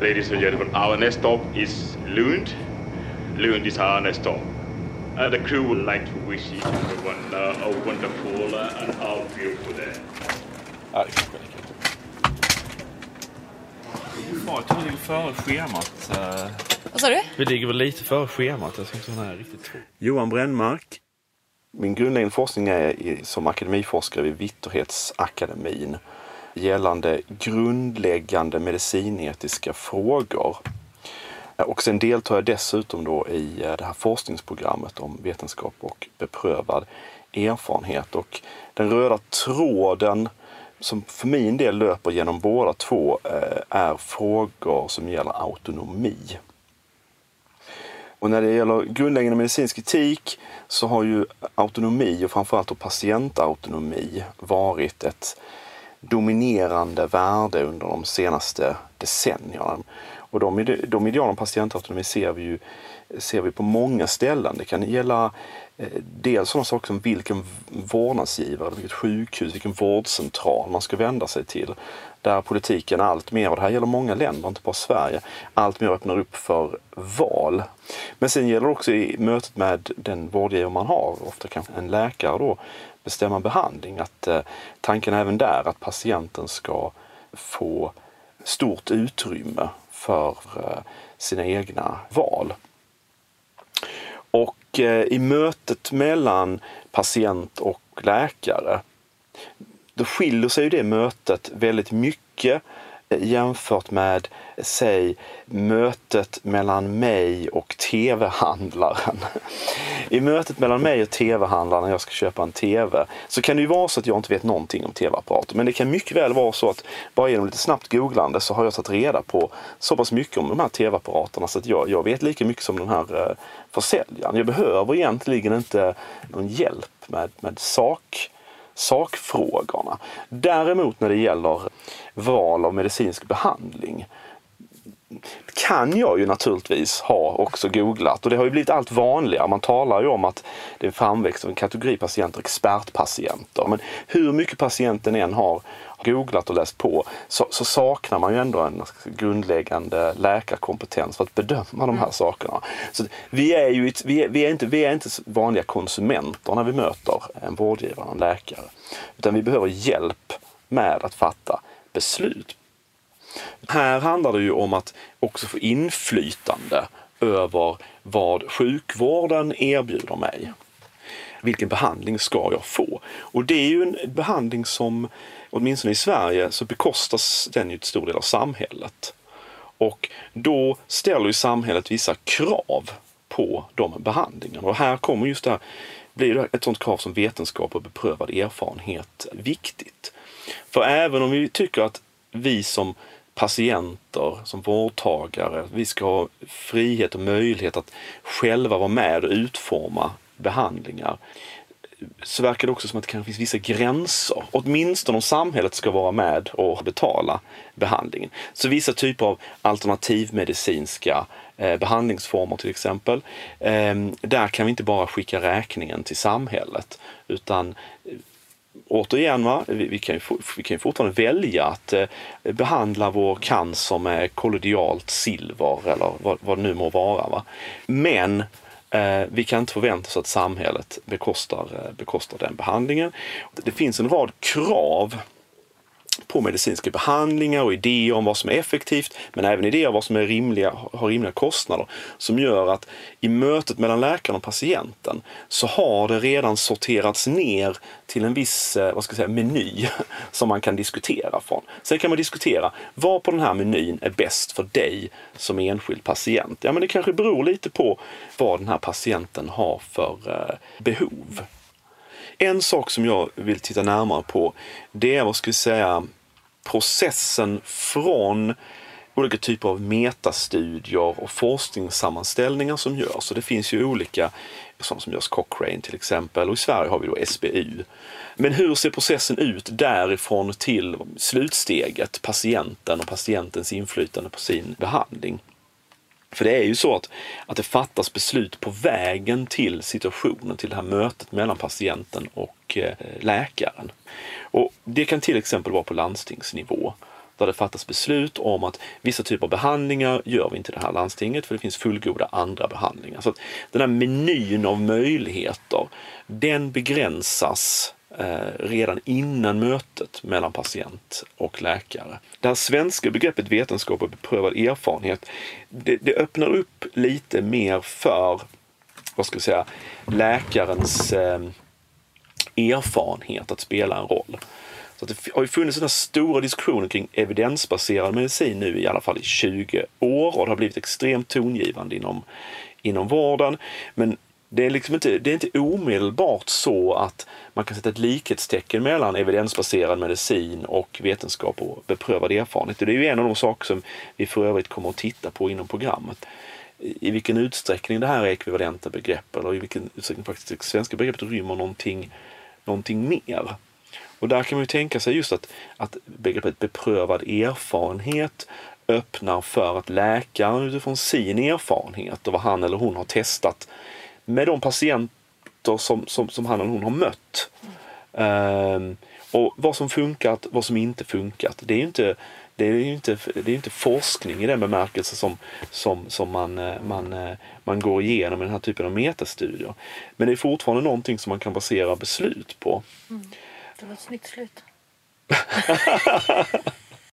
Ladies and gentlemen, our next stop is Lund. Lund is our next stop. Uh, the crew would like to wish each and everyone uh, a wonderful uh, and all beautiful day. Ja, vi ligger före schemat. eh. Vad sa du? Vi ligger väl lite före schemat. Jag ska inte vara riktigt tro. Johan Brännmark. Min grundläggande forskning är som akademiforskare vid Vitterhetsakademin gällande grundläggande medicinetiska frågor. Och sen deltar jag dessutom då i eh, det här forskningsprogrammet om vetenskap och beprövad erfarenhet. Och den röda tråden som för min del löper genom båda två eh, är frågor som gäller autonomi. Och när det gäller grundläggande medicinsk etik så har ju autonomi och framförallt patientautonomi varit ett dominerande värde under de senaste decennierna. Och de, de idealen om patientautonomi ser vi ju ser vi på många ställen. Det kan gälla eh, dels sådana saker som vilken vårdnadsgivare, vilket sjukhus, vilken vårdcentral man ska vända sig till. Där politiken allt mer, och det här gäller många länder, inte bara Sverige, allt mer öppnar upp för val. Men sen gäller det också i mötet med den vårdgivare man har, ofta kanske en läkare då, bestämma behandling. Att eh, tanken även där att patienten ska få stort utrymme för eh, sina egna val. Och eh, i mötet mellan patient och läkare då skiljer sig ju det mötet väldigt mycket jämfört med, säg, mötet mellan mig och tv-handlaren. I mötet mellan mig och tv-handlaren när jag ska köpa en tv så kan det ju vara så att jag inte vet någonting om tv-apparater. Men det kan mycket väl vara så att bara genom lite snabbt googlande så har jag tagit reda på så pass mycket om de här tv-apparaterna så att jag, jag vet lika mycket som den här eh, försäljaren. Jag behöver egentligen inte någon hjälp med, med sak sakfrågorna. Däremot när det gäller val av medicinsk behandling kan jag ju naturligtvis ha också googlat och det har ju blivit allt vanligare. Man talar ju om att det är framväxt av en kategori patienter, expertpatienter. Men hur mycket patienten än har googlat och läst på så, så saknar man ju ändå en grundläggande läkarkompetens för att bedöma de här sakerna. Så vi är ju vi är, vi är inte, vi är inte vanliga konsumenter när vi möter en vårdgivare, en läkare. Utan vi behöver hjälp med att fatta beslut. Här handlar det ju om att också få inflytande över vad sjukvården erbjuder mig. Vilken behandling ska jag få? Och det är ju en behandling som, åtminstone i Sverige, så bekostas den ju till stor del av samhället. Och då ställer ju samhället vissa krav på de behandlingarna. Och här kommer just det här, blir det ett sånt krav som vetenskap och beprövad erfarenhet viktigt. För även om vi tycker att vi som patienter, som vårdtagare, vi ska ha frihet och möjlighet att själva vara med och utforma behandlingar så verkar det också som att det kanske finns vissa gränser. Åtminstone om samhället ska vara med och betala behandlingen. Så vissa typer av alternativmedicinska eh, behandlingsformer till exempel. Eh, där kan vi inte bara skicka räkningen till samhället utan återigen, va? Vi, vi, kan ju, vi kan ju fortfarande välja att eh, behandla vår cancer med kollodialt silver eller vad, vad det nu må vara. Va? Men eh, vi kan inte förvänta oss att samhället bekostar, eh, bekostar den behandlingen. Det finns en rad krav på medicinska behandlingar och idéer om vad som är effektivt men även idéer om vad som är rimliga, har rimliga kostnader som gör att i mötet mellan läkaren och patienten så har det redan sorterats ner till en viss eh, vad ska jag säga, meny som man kan diskutera från. Sen kan man diskutera vad på den här menyn är bäst för dig som enskild patient. Ja, men det kanske beror lite på vad den här patienten har för eh, behov. En sak som jag vill titta närmare på det är vad ska vi säga processen från olika typer av metastudier och forskningssammanställningar som görs. Så det finns ju olika sådana som görs Cochrane till exempel och i Sverige har vi då SBU. Men hur ser processen ut därifrån till slutsteget, patienten och patientens inflytande på sin behandling? För det är ju så att, att det fattas beslut på vägen till situationen, till det här mötet mellan patienten och eh, läkaren. Och det kan till exempel vara på landstingsnivå. där det fattas beslut om att vissa typer av behandlingar gör vi inte i det här landstinget för det finns fullgoda andra behandlingar. Så att den här menyn av möjligheter, den begränsas Eh, redan innan mötet mellan patient och läkare. Det här svenska begreppet vetenskap och beprövad erfarenhet, det, det öppnar upp lite mer för vad ska jag säga, läkarens eh, erfarenhet att spela en roll. Så det har ju funnits den här stora diskussionen kring evidensbaserad medicin nu i alla fall i 20 år och det har blivit extremt tongivande inom, inom vården. Men det är, liksom inte, det är inte omedelbart så att man kan sätta ett likhetstecken mellan evidensbaserad medicin och vetenskap och beprövad erfarenhet. Det är ju en av de saker som vi för övrigt kommer att titta på inom programmet. I vilken utsträckning det här är ekvivalenta begrepp eller i vilken utsträckning faktiskt det svenska begreppet rymmer någonting, någonting mer. Och där kan man ju tänka sig just att, att begreppet beprövad erfarenhet öppnar för att läkaren utifrån sin erfarenhet och vad han eller hon har testat med de patienter som, som, som han eller hon har mött. Um, och vad som funkat, vad som inte funkat. Det är ju inte, det är inte, det är inte forskning i den bemärkelse som, som, som man, eh, man, eh, man går igenom i den här typen av metastudier. Men det är fortfarande någonting som man kan basera beslut på. Mm. Det var ett snyggt slut.